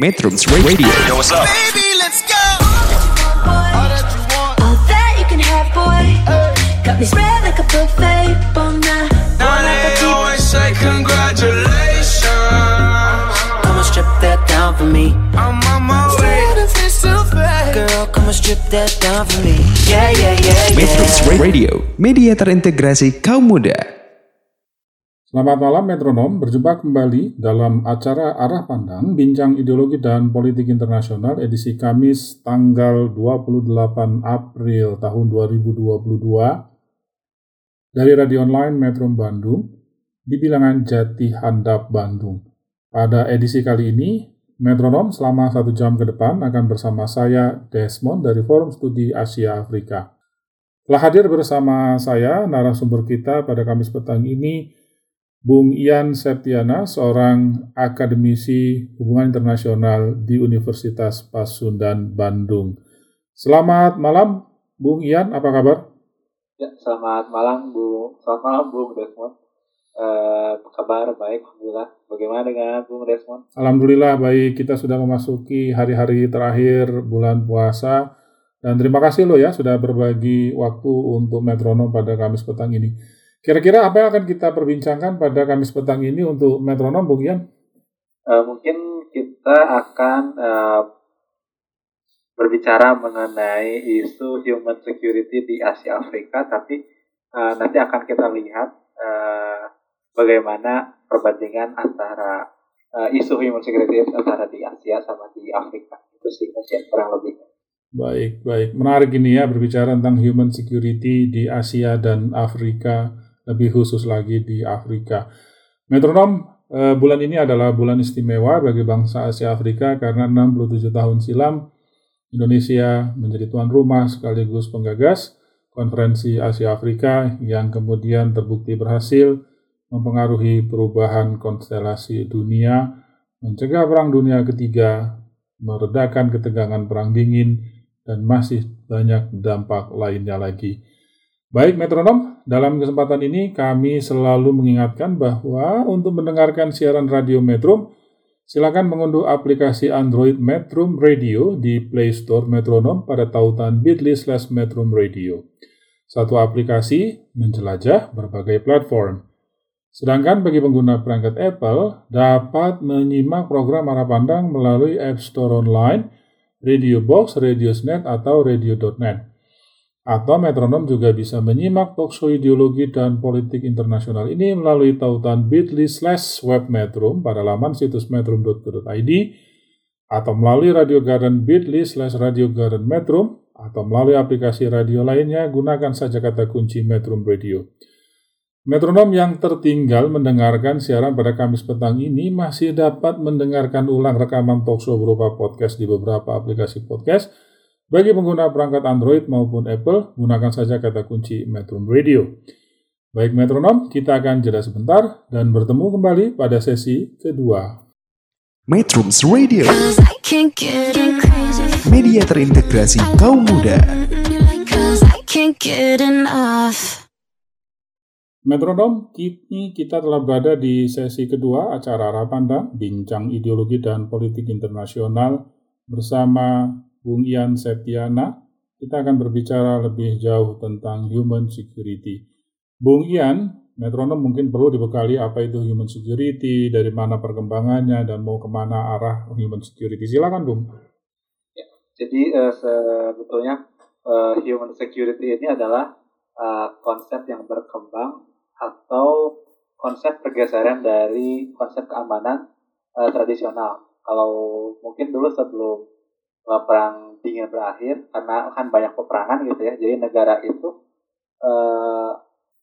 Metrums Radio. Yo, what's up? Baby, let's go. All that you can have, boy. Got me spread like a buffet. Bon night. Now they always say congratulations. Come and strip that down for me. I'm on my way. Girl, come and strip that down for me. Yeah, yeah, yeah, Metrums yeah. Radio, media terintegrasi kaum muda. Selamat malam metronom, berjumpa kembali dalam acara Arah Pandang Bincang Ideologi dan Politik Internasional edisi Kamis tanggal 28 April tahun 2022 dari radio online Metro Bandung di bilangan Jati Handap Bandung. Pada edisi kali ini, metronom selama satu jam ke depan akan bersama saya Desmond dari Forum Studi Asia Afrika. Telah hadir bersama saya narasumber kita pada Kamis petang ini Bung Ian Septiana, seorang akademisi hubungan internasional di Universitas Pasundan, Bandung. Selamat malam, Bung Ian, apa kabar? Ya, selamat malam Bu. Selamat malam Bung Desmond. Eh, apa kabar? Baik, alhamdulillah. Bagaimana dengan Bung Desmond? Alhamdulillah baik, kita sudah memasuki hari-hari terakhir bulan puasa. Dan terima kasih loh ya sudah berbagi waktu untuk metronom pada Kamis petang ini. Kira-kira apa yang akan kita perbincangkan pada Kamis petang ini untuk metronom, Bung Ian? Eh, mungkin kita akan eh, berbicara mengenai isu human security di Asia Afrika, tapi eh, nanti akan kita lihat eh, bagaimana perbandingan antara eh, isu human security antara di Asia sama di Afrika. Itu sih mungkin kurang lebih. Baik, baik. Menarik ini ya berbicara tentang human security di Asia dan Afrika, lebih khusus lagi di Afrika. Metronom, eh, bulan ini adalah bulan istimewa bagi bangsa Asia Afrika karena 67 tahun silam Indonesia menjadi tuan rumah sekaligus penggagas konferensi Asia Afrika yang kemudian terbukti berhasil mempengaruhi perubahan konstelasi dunia, mencegah perang dunia ketiga, meredakan ketegangan perang dingin, dan masih banyak dampak lainnya lagi. Baik metronom, dalam kesempatan ini kami selalu mengingatkan bahwa untuk mendengarkan siaran radio Metrum, silakan mengunduh aplikasi Android Metrum Radio di Play Store Metronom pada tautan bit.ly slash Metrum Radio. Satu aplikasi menjelajah berbagai platform. Sedangkan bagi pengguna perangkat Apple dapat menyimak program arah pandang melalui App Store Online, Radio Box, Radiosnet, atau Radio.net. Atau metronom juga bisa menyimak talkshow ideologi dan politik internasional ini melalui tautan bit.ly slash webmetrum pada laman situs metrum.co.id atau melalui Radio Garden bit.ly slash Radio Garden Metrum atau melalui aplikasi radio lainnya gunakan saja kata kunci Metrum Radio. Metronom yang tertinggal mendengarkan siaran pada Kamis petang ini masih dapat mendengarkan ulang rekaman talkshow berupa podcast di beberapa aplikasi podcast. Bagi pengguna perangkat Android maupun Apple, gunakan saja kata kunci Metrum Radio. Baik metronom, kita akan jeda sebentar dan bertemu kembali pada sesi kedua. Metrums Radio, media terintegrasi kaum muda. Metronom, kini kita telah berada di sesi kedua acara Arah Pandang, Bincang Ideologi dan Politik Internasional bersama Bung Ian Septiana. Kita akan berbicara lebih jauh tentang human security. Bung Ian, metronom mungkin perlu dibekali apa itu human security, dari mana perkembangannya, dan mau ke mana arah human security. Silakan, Bung. Jadi eh, sebetulnya eh, human security ini adalah eh, konsep yang berkembang atau konsep pergeseran dari konsep keamanan eh, tradisional. Kalau mungkin dulu sebelum perang dingin berakhir, karena kan banyak peperangan gitu ya, jadi negara itu eh,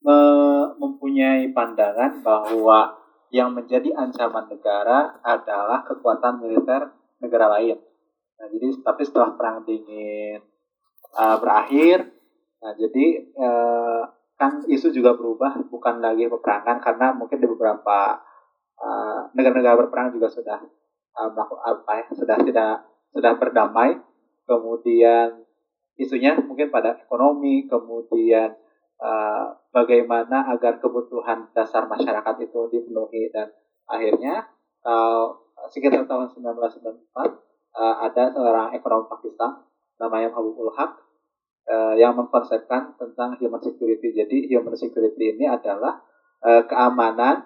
me- mempunyai pandangan bahwa yang menjadi ancaman negara adalah kekuatan militer negara lain. Nah, jadi tapi setelah perang dingin uh, berakhir, nah jadi uh, kan isu juga berubah, bukan lagi peperangan karena mungkin di beberapa negara-negara berperang juga sudah apa ya, sudah tidak sudah berdamai. Kemudian isunya mungkin pada ekonomi, kemudian uh, bagaimana agar kebutuhan dasar masyarakat itu dipenuhi dan akhirnya uh, sekitar tahun 1994 uh, ada seorang ekonom Pakistan namanya Mahbubul Haq uh, yang mengkonsepkan tentang human security. Jadi human security ini adalah uh, keamanan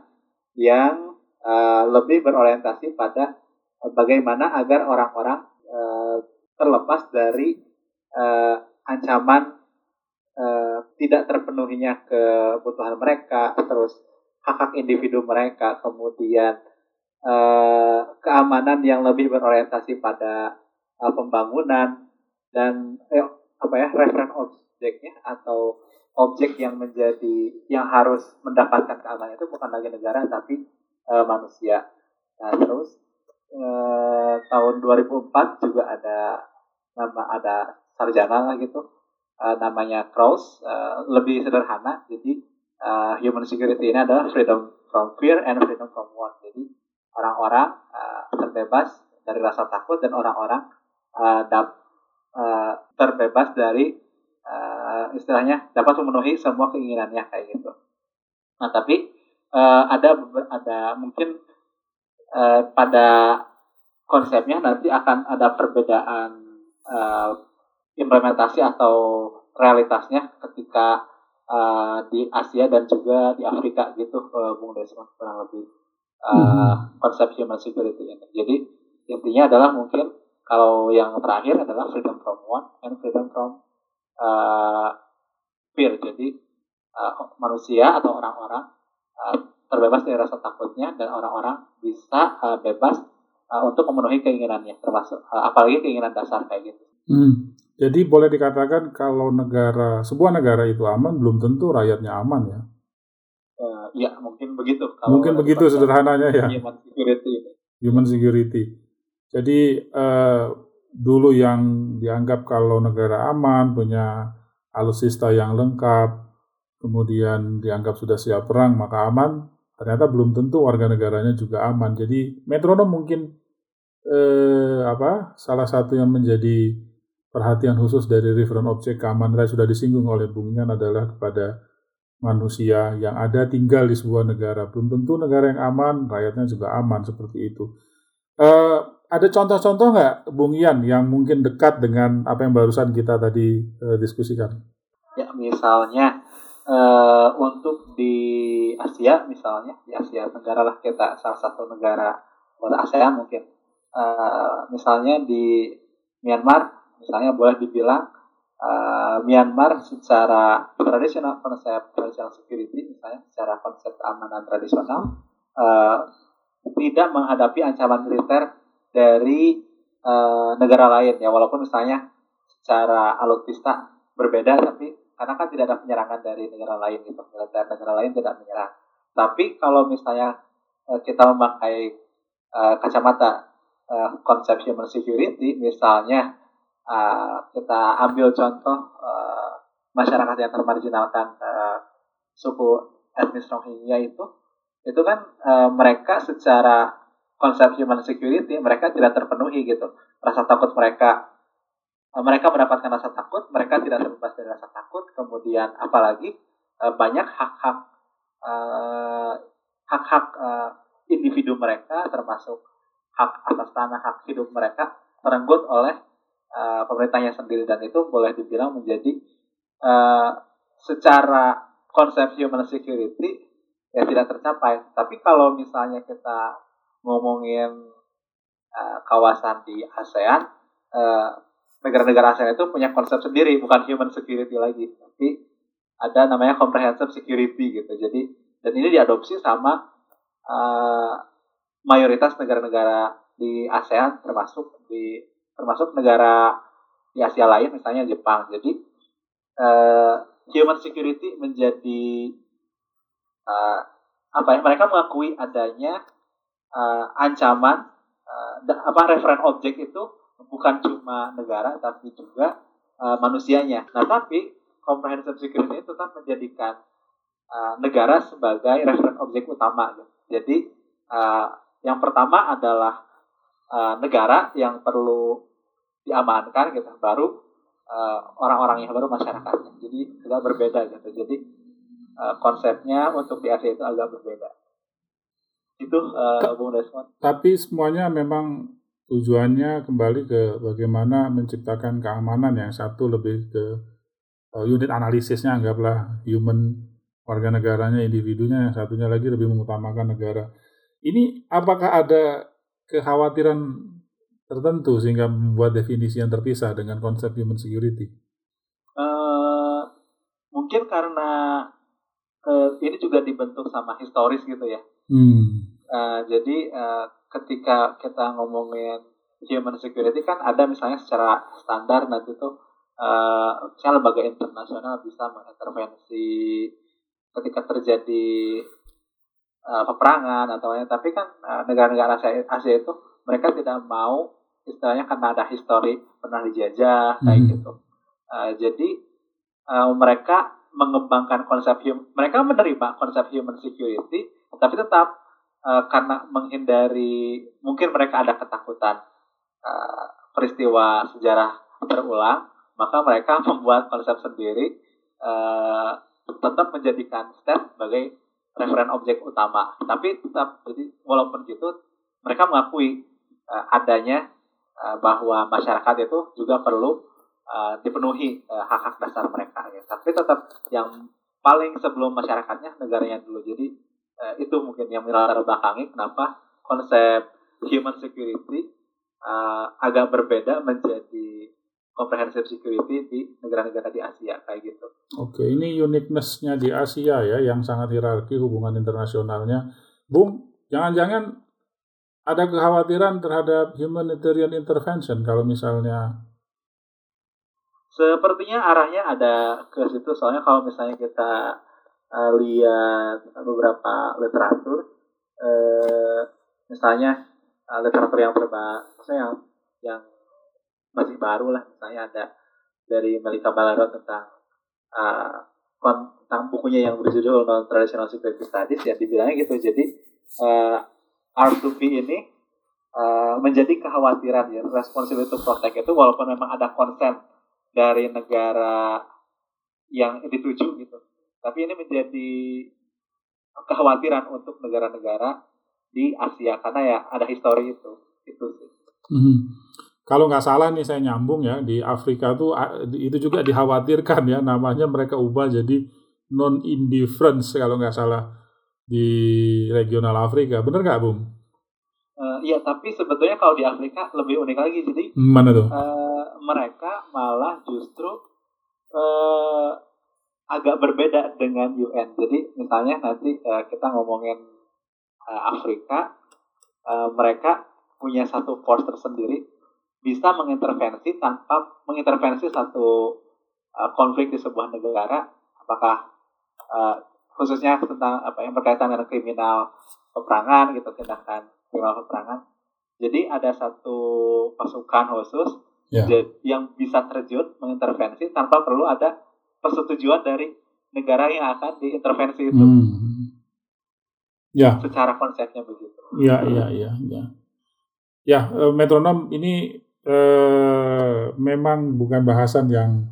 yang uh, lebih berorientasi pada bagaimana agar orang-orang terlepas dari uh, ancaman uh, tidak terpenuhinya kebutuhan mereka, terus hak-hak individu mereka, kemudian uh, keamanan yang lebih berorientasi pada uh, pembangunan dan eh, apa ya referen objeknya atau objek yang menjadi yang harus mendapatkan keamanan itu bukan lagi negara tapi uh, manusia. Nah terus uh, tahun 2004 juga ada nama ada sarjana lah gitu. Uh, namanya Krauss uh, lebih sederhana. Jadi uh, human security ini adalah freedom from fear and freedom from want jadi orang-orang uh, terbebas dari rasa takut dan orang-orang uh, dap, uh, terbebas dari uh, istilahnya dapat memenuhi semua keinginannya kayak gitu. Nah tapi uh, ada ada mungkin uh, pada konsepnya nanti akan ada perbedaan uh, implementasi atau realitasnya ketika uh, di Asia dan juga di Afrika gitu, uh, Bung Desmond kurang lebih uh, hmm. konsep human security ini. Jadi intinya adalah mungkin kalau yang terakhir adalah freedom from want and freedom from uh, fear. Jadi uh, manusia atau orang-orang uh, terbebas dari rasa takutnya dan orang-orang bisa uh, bebas uh, untuk memenuhi keinginannya, termasuk uh, apalagi keinginan dasar kayak gitu. Hmm. Jadi boleh dikatakan kalau negara sebuah negara itu aman, belum tentu rakyatnya aman ya. Uh, ya mungkin begitu. Kalau mungkin begitu sederhananya ya. Human security. Human security. Jadi uh, dulu yang dianggap kalau negara aman punya alutsista yang lengkap, kemudian dianggap sudah siap perang maka aman, ternyata belum tentu warga negaranya juga aman. Jadi metronom mungkin eh, apa salah satu yang menjadi perhatian khusus dari referent object keamanan tadi sudah disinggung oleh Bung Nian adalah kepada manusia yang ada tinggal di sebuah negara. Belum tentu negara yang aman, rakyatnya juga aman seperti itu. Uh, ada contoh-contoh nggak, Bung Ian, yang mungkin dekat dengan apa yang barusan kita tadi uh, diskusikan? Ya, misalnya uh, untuk di Asia, misalnya di Asia Tenggara lah kita salah satu negara ASEAN mungkin. Uh, misalnya di Myanmar misalnya boleh dibilang uh, Myanmar secara tradisional konsep tradisional security misalnya secara konsep keamanan tradisional uh, tidak menghadapi ancaman militer dari uh, negara lain ya walaupun misalnya secara alutsista berbeda tapi karena kan tidak ada penyerangan dari negara lain gitu. Militer negara lain tidak menyerang. Tapi kalau misalnya uh, kita memakai uh, kacamata uh, konsep human security misalnya kita ambil contoh masyarakat yang termarginalkan uh, suku etnis Rohingya itu itu kan mereka secara konsep human security mereka tidak terpenuhi gitu. Rasa takut mereka mereka mendapatkan rasa takut mereka tidak terbebas dari rasa takut kemudian apalagi uh, banyak hak-hak uh, hak-hak individu mereka termasuk hak atas tanah hak hidup mereka terenggut oleh pemerintahnya sendiri dan itu boleh dibilang menjadi secara konsep human security ya tidak tercapai. Tapi kalau misalnya kita ngomongin kawasan di ASEAN, negara-negara ASEAN itu punya konsep sendiri, bukan human security lagi, tapi ada namanya comprehensive security gitu. Jadi dan ini diadopsi sama uh, mayoritas negara-negara di ASEAN termasuk di termasuk negara di Asia lain misalnya Jepang. Jadi uh, human security menjadi uh, apa ya? Mereka mengakui adanya uh, ancaman uh, apa referen objek itu bukan cuma negara tapi juga uh, manusianya. Nah tapi comprehensive security itu tetap menjadikan uh, negara sebagai referen objek utama. Jadi uh, yang pertama adalah uh, negara yang perlu diamankan gitu baru uh, orang-orangnya baru masyarakatnya jadi agak berbeda gitu jadi uh, konsepnya untuk di Asia itu agak berbeda Itu uh, Bung Desmond. Tapi semuanya memang tujuannya kembali ke bagaimana menciptakan keamanan yang satu lebih ke uh, unit analisisnya anggaplah human warga negaranya individunya yang satunya lagi lebih mengutamakan negara. Ini apakah ada kekhawatiran tertentu sehingga membuat definisi yang terpisah dengan konsep human security? Uh, mungkin karena uh, ini juga dibentuk sama historis gitu ya. Hmm. Uh, jadi uh, ketika kita ngomongin human security kan ada misalnya secara standar nanti tuh uh, misalnya lembaga internasional bisa mengintervensi ketika terjadi uh, peperangan atau lain tapi kan uh, negara-negara Asia, Asia itu mereka tidak mau istilahnya karena ada histori pernah dijajah kayak Hmm. gitu Uh, jadi uh, mereka mengembangkan konsep hum mereka menerima konsep human security tapi tetap uh, karena menghindari mungkin mereka ada ketakutan uh, peristiwa sejarah berulang maka mereka membuat konsep sendiri uh, tetap menjadikan state sebagai referen objek utama tapi tetap jadi walaupun gitu mereka mengakui uh, adanya uh, bahwa masyarakat itu juga perlu uh, dipenuhi uh, hak-hak dasar mereka ya. Tapi tetap yang paling sebelum masyarakatnya negaranya dulu. Jadi uh, itu mungkin yang melatar belakangi kenapa konsep human security uh, agak berbeda menjadi comprehensive security di negara-negara di Asia kayak gitu. Oke, ini uniqueness-nya di Asia ya, yang sangat hierarki hubungan internasionalnya. Bung, jangan-jangan ada kekhawatiran terhadap humanitarian intervention kalau misalnya Sepertinya arahnya ada ke situ soalnya kalau misalnya kita uh, lihat beberapa literatur uh, misalnya uh, literatur yang maksudnya yang masih baru lah misalnya ada dari Melika Balaro tentang uh, tentang bukunya yang berjudul Non Traditional Security Studies ya dibilangnya gitu jadi uh, R2P ini uh, menjadi kekhawatiran ya responsibility to protect itu walaupun memang ada konsen dari negara yang dituju gitu. Tapi ini menjadi kekhawatiran untuk negara-negara di Asia karena ya ada histori itu. Itu sih. Mhm. Kalau nggak salah nih saya nyambung ya di Afrika tuh itu juga dikhawatirkan ya namanya mereka ubah jadi non indifference kalau nggak salah di regional Afrika bener nggak Bung? Iya, tapi sebetulnya kalau di Afrika lebih unik lagi. Jadi Mana tuh? eh, mereka malah justru eh, agak berbeda dengan UN. Jadi misalnya nanti eh, kita ngomongin eh, Afrika, eh, mereka punya satu force tersendiri bisa mengintervensi tanpa mengintervensi satu eh, konflik di sebuah negara, apakah eh, khususnya tentang apa yang berkaitan dengan kriminal peperangan gitu tindakan kriminal peperangan. Jadi ada satu pasukan khusus. Ja- yang bisa terjun mengintervensi tanpa perlu ada persetujuan dari negara yang akan diintervensi itu. Hmm. Ya, Secara konsepnya begitu. ya, ya, ya, ya. Ya, eh, metronom ini eh, memang bukan bahasan yang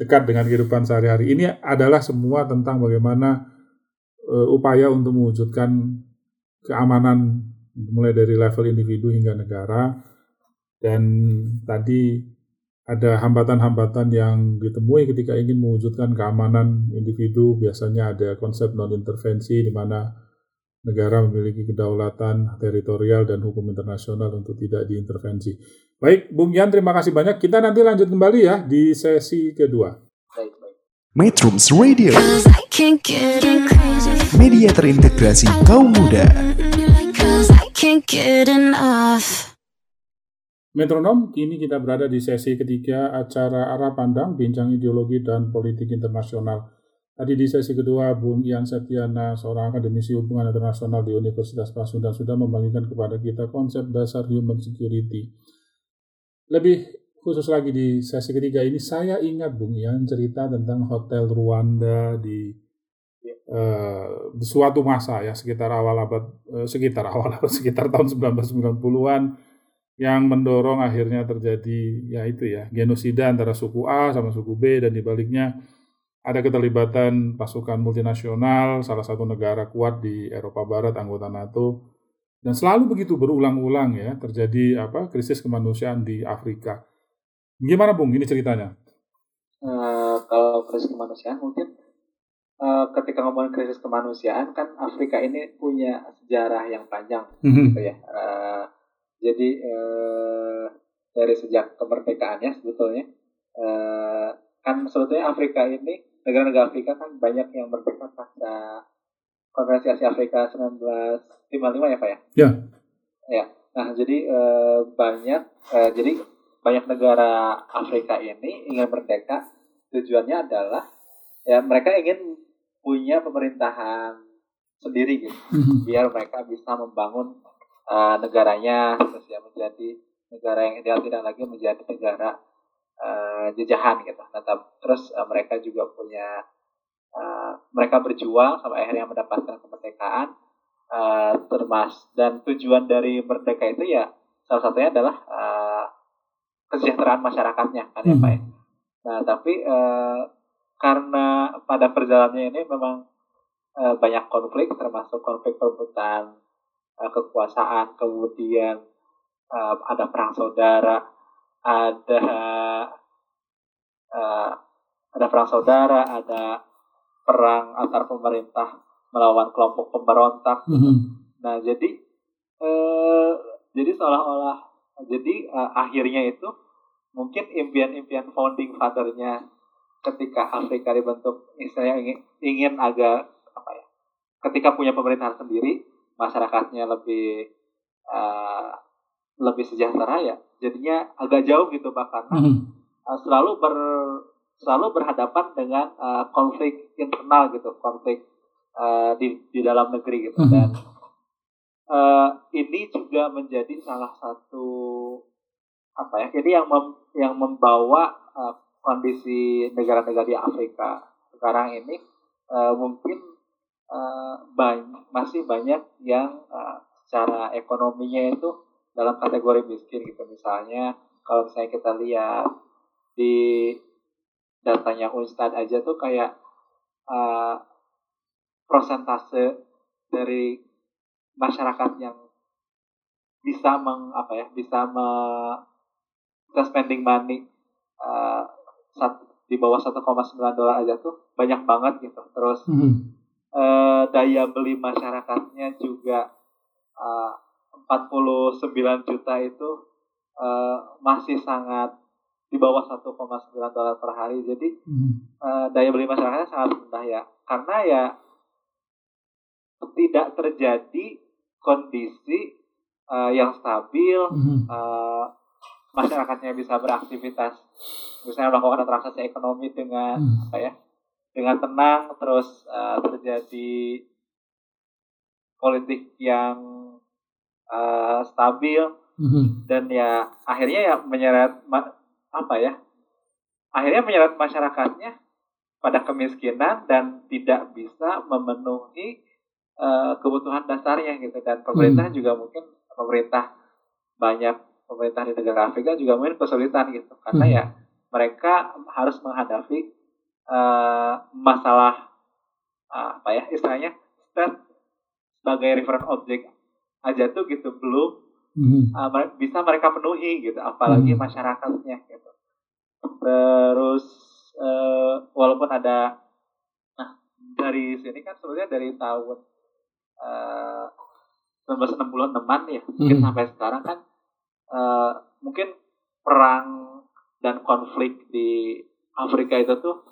dekat dengan kehidupan sehari-hari. Ini adalah semua tentang bagaimana eh, upaya untuk mewujudkan keamanan mulai dari level individu hingga negara. Dan tadi ada hambatan-hambatan yang ditemui ketika ingin mewujudkan keamanan individu. Biasanya ada konsep non-intervensi di mana negara memiliki kedaulatan teritorial dan hukum internasional untuk tidak diintervensi. Baik, Bung Yan, terima kasih banyak. Kita nanti lanjut kembali ya di sesi kedua. Baik, baik. Metrums Radio, media terintegrasi kaum muda. Cause I can't get enough. Metronom, kini kita berada di sesi ketiga acara Arah Pandang, Bincang Ideologi dan Politik Internasional. Tadi di sesi kedua, Bung Ian Setiana, seorang akademisi hubungan internasional di Universitas Pasundan, sudah membagikan kepada kita konsep dasar human security. Lebih khusus lagi di sesi ketiga ini, saya ingat Bung Ian cerita tentang Hotel Rwanda di di suatu masa ya sekitar awal abad eh, sekitar awal abad sekitar tahun 1990-an yang mendorong akhirnya terjadi ya itu ya genosida antara suku A sama suku B dan dibaliknya ada keterlibatan pasukan multinasional salah satu negara kuat di Eropa Barat anggota NATO Dan selalu begitu berulang-ulang ya terjadi apa krisis kemanusiaan di Afrika. Gimana Bung ini ceritanya? Eh, kalau krisis kemanusiaan mungkin eh, ketika ngomongin krisis kemanusiaan kan Afrika ini punya sejarah yang panjang Mhm. gitu ya. Eh, jadi eh, dari sejak kemerdekaannya sebetulnya eh, kan sebetulnya Afrika ini negara-negara Afrika kan banyak yang merdeka pasca Konferensi Asia Afrika 1955 ya Pak ya? Ya. Ya. Nah, jadi eh, banyak eh, jadi banyak negara Afrika ini ingin merdeka tujuannya adalah ya mereka ingin punya pemerintahan sendiri gitu Mhm. biar mereka bisa membangun eh, negaranya terus ya menjadi negara yang ideal tidak lagi menjadi negara eh, jajahan gitu. Nah, terus eh, mereka juga punya eh, mereka berjuang sampai akhirnya mendapatkan kemerdekaan eh, termas dan tujuan dari merdeka itu ya salah satunya adalah eh, kesejahteraan masyarakatnya kan ya Mhm. Pak ya. Nah, tapi eh, karena pada perjalanannya ini memang banyak konflik termasuk konflik perebutan eh, kekuasaan, kemudian eh, ada perang saudara, ada eh, ada perang saudara, ada perang antar pemerintah melawan kelompok pemberontak. Mhm. Nah, jadi eh jadi seolah-olah jadi eh, akhirnya itu mungkin impian-impian founding fathernya ketika Afrika dibentuk istilahnya ingin, ingin agak apa ya ketika punya pemerintahan sendiri masyarakatnya lebih eh, lebih sejahtera ya jadinya agak jauh gitu pak karena Mhm. uh, selalu ber selalu berhadapan dengan uh, konflik internal gitu konflik uh, di di dalam negeri gitu Mhm. dan uh, ini juga menjadi salah satu apa ya jadi yang mem- yang membawa uh, kondisi negara-negara di Afrika sekarang ini uh, mungkin uh, banyak masih banyak yang uh, secara ekonominya itu dalam kategori miskin gitu misalnya kalau misalnya kita lihat di datanya Unstad aja tuh kayak uh, prosentase dari masyarakat yang bisa meng apa ya bisa me, bisa spending money uh, sat- di bawah 1,9 dolar aja tuh banyak banget gitu terus Mhm. Eh, daya beli masyarakatnya juga eh, 49 juta itu eh, masih sangat di bawah 1,9 dolar per hari. Jadi Mhm. eh, daya beli masyarakatnya sangat rendah ya. Karena ya tidak terjadi kondisi eh, yang stabil Mhm. eh, masyarakatnya bisa beraktivitas misalnya melakukan transaksi ekonomi dengan Mhm. apa ya dengan tenang terus eh, terjadi politik yang eh, stabil Mhm. dan ya akhirnya ya menyeret apa ya akhirnya menyeret masyarakatnya pada kemiskinan dan tidak bisa memenuhi eh, kebutuhan dasarnya gitu dan pemerintah juga mungkin pemerintah banyak pemerintah di negara Afrika juga mungkin kesulitan gitu karena Hmm. ya mereka harus menghadapi eh, masalah eh, apa ya istilahnya state sebagai reference object aja tuh gitu belum uh, bisa mereka penuhi gitu apalagi Hmm. masyarakatnya gitu terus uh, walaupun ada nah dari sini kan sebenarnya dari tahun uh, 1966an ya mungkin Hmm. sampai sekarang kan uh, mungkin perang dan konflik di Afrika itu tuh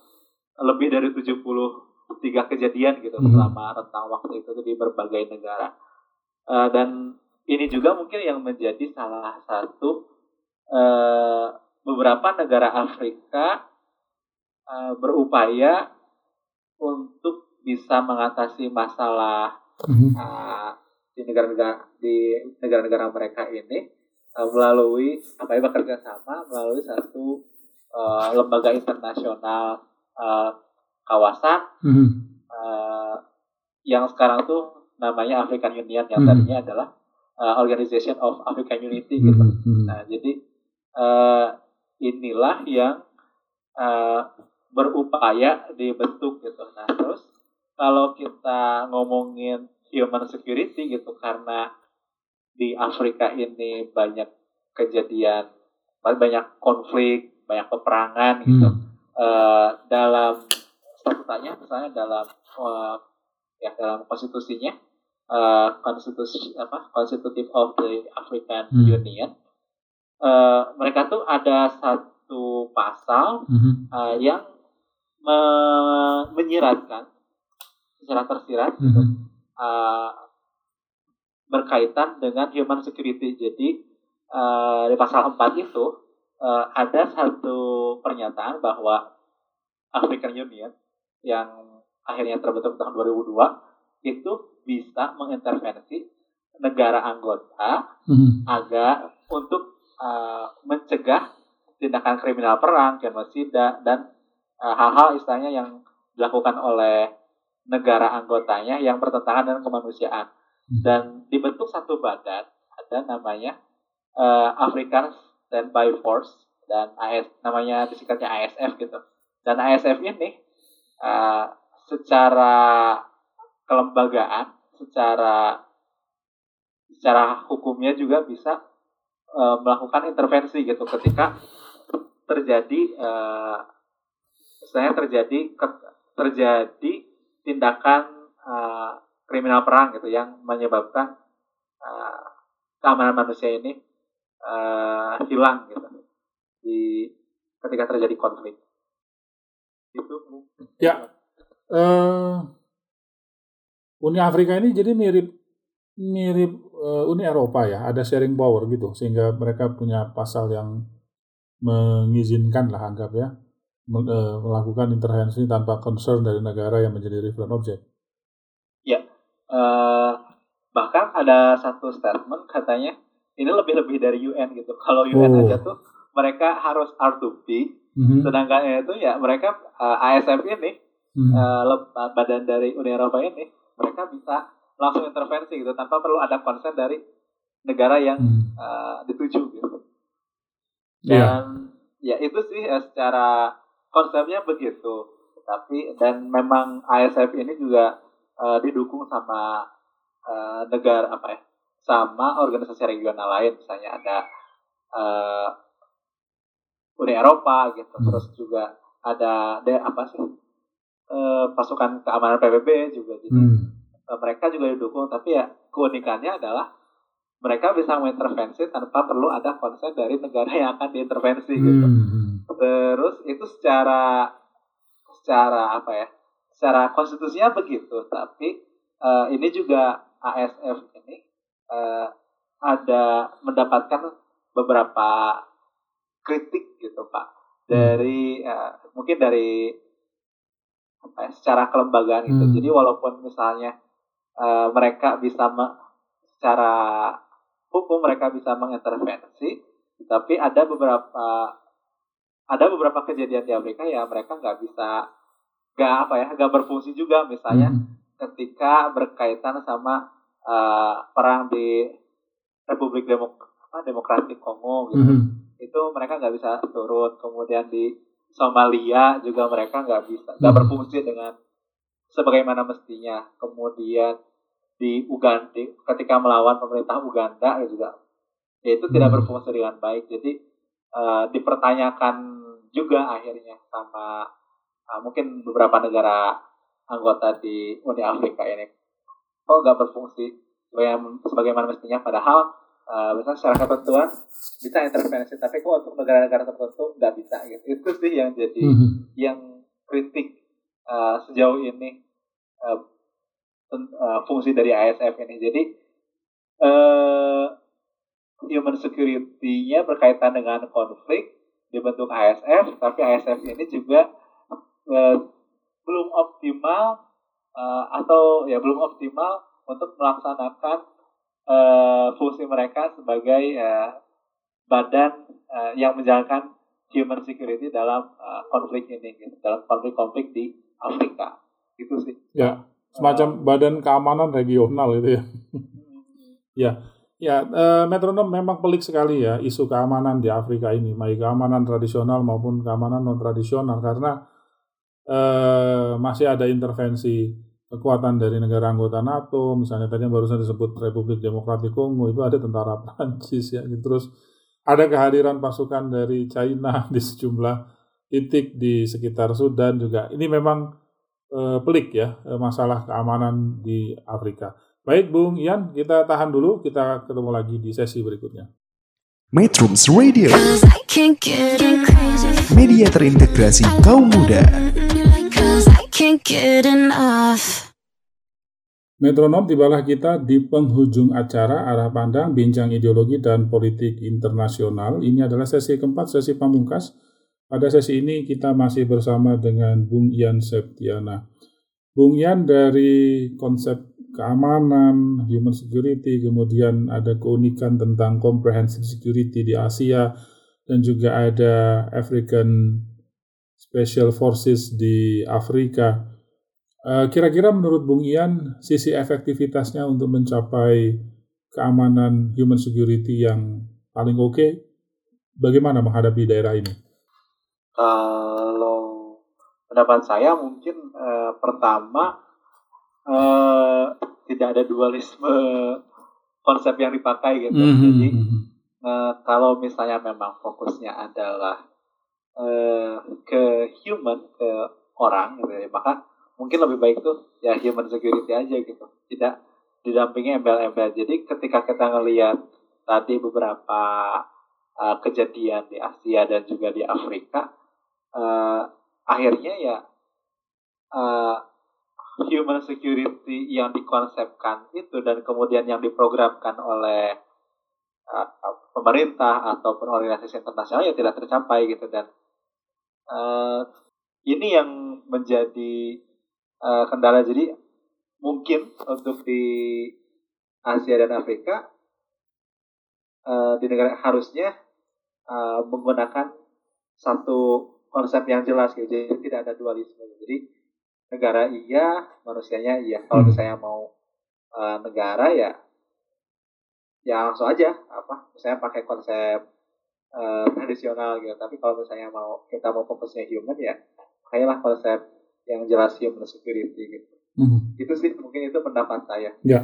lebih dari 73 kejadian gitu Hmm. selama rentang waktu itu di berbagai negara Uh, dan ini juga mungkin yang menjadi salah satu eh, beberapa negara Afrika eh, berupaya untuk bisa mengatasi masalah eh, di negara-negara di negara-negara mereka ini eh, melalui apa ya bekerja sama melalui satu eh, lembaga internasional eh, kawasan Mhm. eh, yang sekarang tuh namanya African Union yang Hmm. tadinya adalah uh, Organization of African Unity gitu. Mhm. Nah, jadi eh, inilah yang eh, berupaya dibentuk gitu. Nah, terus kalau kita ngomongin human security gitu karena di Afrika ini banyak kejadian, banyak konflik, banyak peperangan gitu. Hmm. Eh, dalam statutanya, misalnya dalam eh, ya dalam konstitusinya, eh, konstitusi apa Constitutive of the African Hmm. Union, eh, mereka tuh ada satu pasal Mhm. eh, yang me- menyiratkan secara tersirat gitu, Mhm. eh, berkaitan dengan human security. Jadi eh, di pasal 4 itu eh, ada satu pernyataan bahwa African Union yang akhirnya terbentuk tahun 2002 itu bisa mengintervensi negara anggota Mhm. agar untuk uh, mencegah tindakan kriminal perang, genosida dan uh, hal-hal istilahnya yang dilakukan oleh negara anggotanya yang bertentangan dengan kemanusiaan. Hmm. Dan dibentuk satu badan, ada namanya uh, African Standby Force dan AS namanya disingkatnya ASF gitu. Dan ASF ini uh, secara kelembagaan, secara secara hukumnya juga bisa eh, melakukan intervensi gitu ketika terjadi eh, istilahnya terjadi ke- terjadi tindakan eh, kriminal perang gitu yang menyebabkan eh, keamanan manusia ini eh, hilang gitu. Di ketika terjadi konflik. Itu Ya. Eh, Uni Afrika ini jadi mirip mirip eh, Uni Eropa ya, ada sharing power gitu, sehingga mereka punya pasal yang mengizinkan lah anggap ya me- melakukan intervensi tanpa concern dari negara yang menjadi reference object. Eh, bahkan ada satu statement katanya ini lebih-lebih dari UN gitu. Kalau UN Oh. aja tuh mereka harus R2P, Mhm. sedangkan itu ya mereka eh, ASF ini Mhm. eh, leb- badan dari Uni Eropa ini mereka bisa langsung intervensi gitu tanpa perlu ada konsen dari negara yang Mhm. eh, dituju gitu. Iya. Dan ya itu sih eh, secara konsepnya begitu. Tapi dan memang ASF ini juga eh, didukung sama eh, negara apa ya? Sama organisasi regional lain, misalnya ada eh, Uni Eropa gitu. Hmm. Terus juga ada de apa sih? eh, pasukan keamanan PBB juga gitu Hmm. Eh, mereka juga didukung tapi ya keunikannya adalah mereka bisa mengintervensi tanpa perlu ada konsen dari negara yang akan diintervensi gitu. Hmm. Terus itu secara secara apa ya? Secara konstitusinya begitu, tapi eh, ini juga ASF eh, ada mendapatkan beberapa kritik gitu Pak dari eh, mungkin dari apa ya, secara kelembagaan gitu. Hmm. Jadi walaupun misalnya eh, mereka bisa me- secara hukum mereka bisa mengintervensi, tapi ada beberapa ada beberapa kejadian di Afrika ya mereka nggak bisa nggak apa ya nggak berfungsi juga misalnya Hmm. ketika berkaitan sama eh, perang di Republik Demok apa, Demokratik Kongo gitu Hmm. itu mereka nggak bisa turun kemudian di Somalia juga mereka nggak bisa nggak Hmm. berfungsi dengan sebagaimana mestinya kemudian di Uganda ketika melawan pemerintah Uganda ya juga ya itu tidak Hmm. berfungsi dengan baik jadi eh, dipertanyakan juga akhirnya sama eh, mungkin beberapa negara anggota di Uni Afrika ini nggak berfungsi sebagaimana, mestinya. Padahal eh, misalnya secara ketentuan bisa intervensi tapi kok untuk negara-negara tertentu nggak bisa gitu. Itu sih yang jadi Hmm. yang kritik eh, sejauh ini ten- eh, fungsi dari ASF ini. Jadi eh, human security-nya berkaitan dengan konflik dibentuk ASF tapi ASF ini juga eh, belum optimal eh, atau ya belum optimal untuk melaksanakan eh, fungsi mereka sebagai eh, badan eh, yang menjalankan human security dalam eh, konflik ini gitu, dalam konflik-konflik di Afrika. Itu sih. Ya, semacam badan keamanan regional itu ya. ya, ya eh, metronom memang pelik sekali ya isu keamanan di Afrika ini, baik keamanan tradisional maupun keamanan non tradisional karena eh, masih ada intervensi kekuatan dari negara anggota NATO, misalnya tadi yang barusan disebut Republik Demokratik Kongo itu ada tentara Prancis ya, gitu. terus ada kehadiran pasukan dari China di sejumlah titik di sekitar Sudan juga. Ini memang eh, pelik ya eh, masalah keamanan di Afrika. Baik Bung Ian, kita tahan dulu, kita ketemu lagi di sesi berikutnya. Metrums Radio, media terintegrasi kaum muda. Can't get enough. Metronom tibalah kita di penghujung acara arah pandang bincang ideologi dan politik internasional. Ini adalah sesi keempat, sesi pamungkas. Pada sesi ini kita masih bersama dengan Bung Ian Septiana. Bung Ian dari konsep keamanan, human security, kemudian ada keunikan tentang comprehensive security di Asia, dan juga ada African Special Forces di Afrika. Eh, Kira-kira menurut Bung Ian, sisi efektivitasnya untuk mencapai keamanan human security yang paling oke, bagaimana menghadapi daerah ini? Kalau pendapat saya mungkin eh, pertama eh, tidak ada dualisme konsep yang dipakai gitu. Jadi eh, kalau misalnya memang fokusnya adalah eh, ke human, ke orang, gitu ya, maka mungkin lebih baik tuh ya human security aja gitu. Tidak didampingi embel-embel. Jadi ketika kita ngelihat tadi beberapa uh, kejadian di Asia dan juga di Afrika, uh, akhirnya ya uh, human security yang dikonsepkan itu dan kemudian yang diprogramkan oleh uh, pemerintah ataupun organisasi internasional ya tidak tercapai gitu dan uh, ini yang menjadi uh, kendala. Jadi mungkin untuk di Asia dan Afrika uh, di negara harusnya uh, menggunakan satu konsep yang jelas gitu. Jadi tidak ada dualisme. Jadi negara iya manusianya iya. Kalau Hmm. misalnya mau uh, negara ya ya langsung aja. Apa? Misalnya pakai konsep uh, tradisional gitu. Tapi kalau misalnya mau kita mau fokusnya human ya pakailah konsep yang jelas human security gitu itu sih mungkin itu pendapat saya Ya,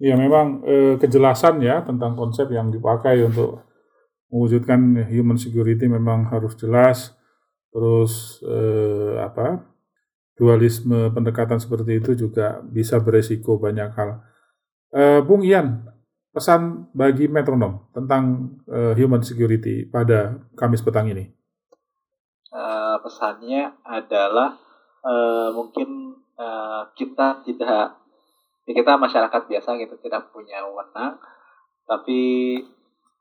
ya memang eh, kejelasan ya tentang konsep yang dipakai untuk mewujudkan human security memang harus jelas. Terus eh, apa dualisme pendekatan seperti itu juga bisa beresiko banyak hal. Eh, Bung Ian, pesan bagi metronom tentang eh, human security pada Kamis petang ini. Eh, pesannya adalah eh, mungkin eh, kita tidak ya kita masyarakat biasa gitu tidak punya wewenang. Tapi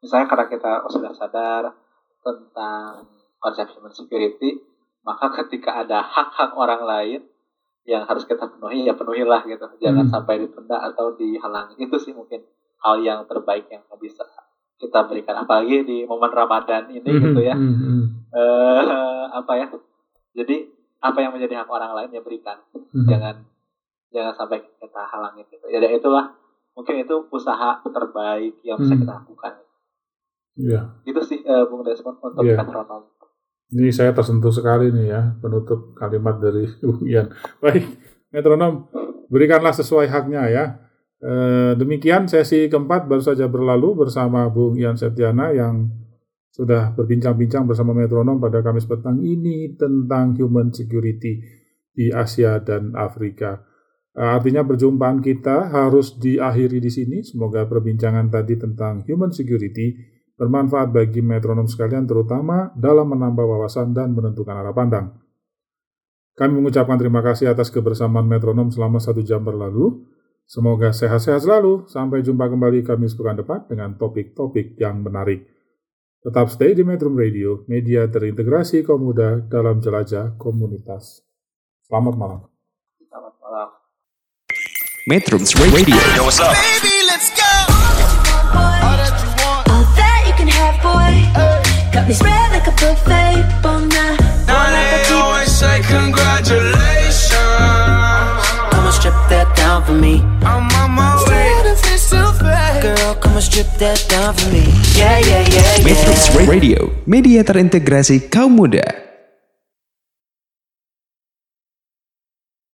misalnya karena kita sudah sadar tentang konsep human security maka ketika ada hak-hak orang lain yang harus kita penuhi ya penuhilah gitu. Jangan Hmm. sampai ditunda atau dihalangi. Itu sih mungkin hal yang terbaik yang bisa kita berikan. Apalagi di momen Ramadan ini gitu ya. Hmm, hmm, eh apa ya? Jadi apa yang menjadi hak orang lain ya berikan hmm. jangan jangan sampai kita halangin gitu ya itulah mungkin itu usaha terbaik yang bisa Hmm. kita lakukan Ya. itu sih eh, Bung Desmond untuk Iya. metronom Ini saya tersentuh sekali nih ya, penutup kalimat dari Bung Ian. Baik, metronom, berikanlah sesuai haknya ya. Eh, demikian sesi keempat baru saja berlalu bersama Bung Ian Septiana yang sudah berbincang-bincang bersama metronom pada Kamis petang ini tentang human security di Asia dan Afrika. Eh, artinya perjumpaan kita harus diakhiri di sini. Semoga perbincangan tadi tentang human security bermanfaat bagi metronom sekalian terutama dalam menambah wawasan dan menentukan arah pandang. Kami mengucapkan terima kasih atas kebersamaan metronom selama satu jam berlalu. Semoga sehat-sehat selalu. Sampai jumpa kembali Kamis pekan depan dengan topik-topik yang menarik. Tetap stay di Metro Radio, media terintegrasi kaum muda dalam jelajah komunitas. Selamat malam. selamat malam Metrums Radio. Yo, what's up? All that you can have, boy. Got me spread like a buffet. Bon night. Now they always say congratulations. Come and strip that down for me. I'm on my strip that down for me. Yeah, yeah, yeah, yeah. Metrums Radio, media terintegrasi kaum muda.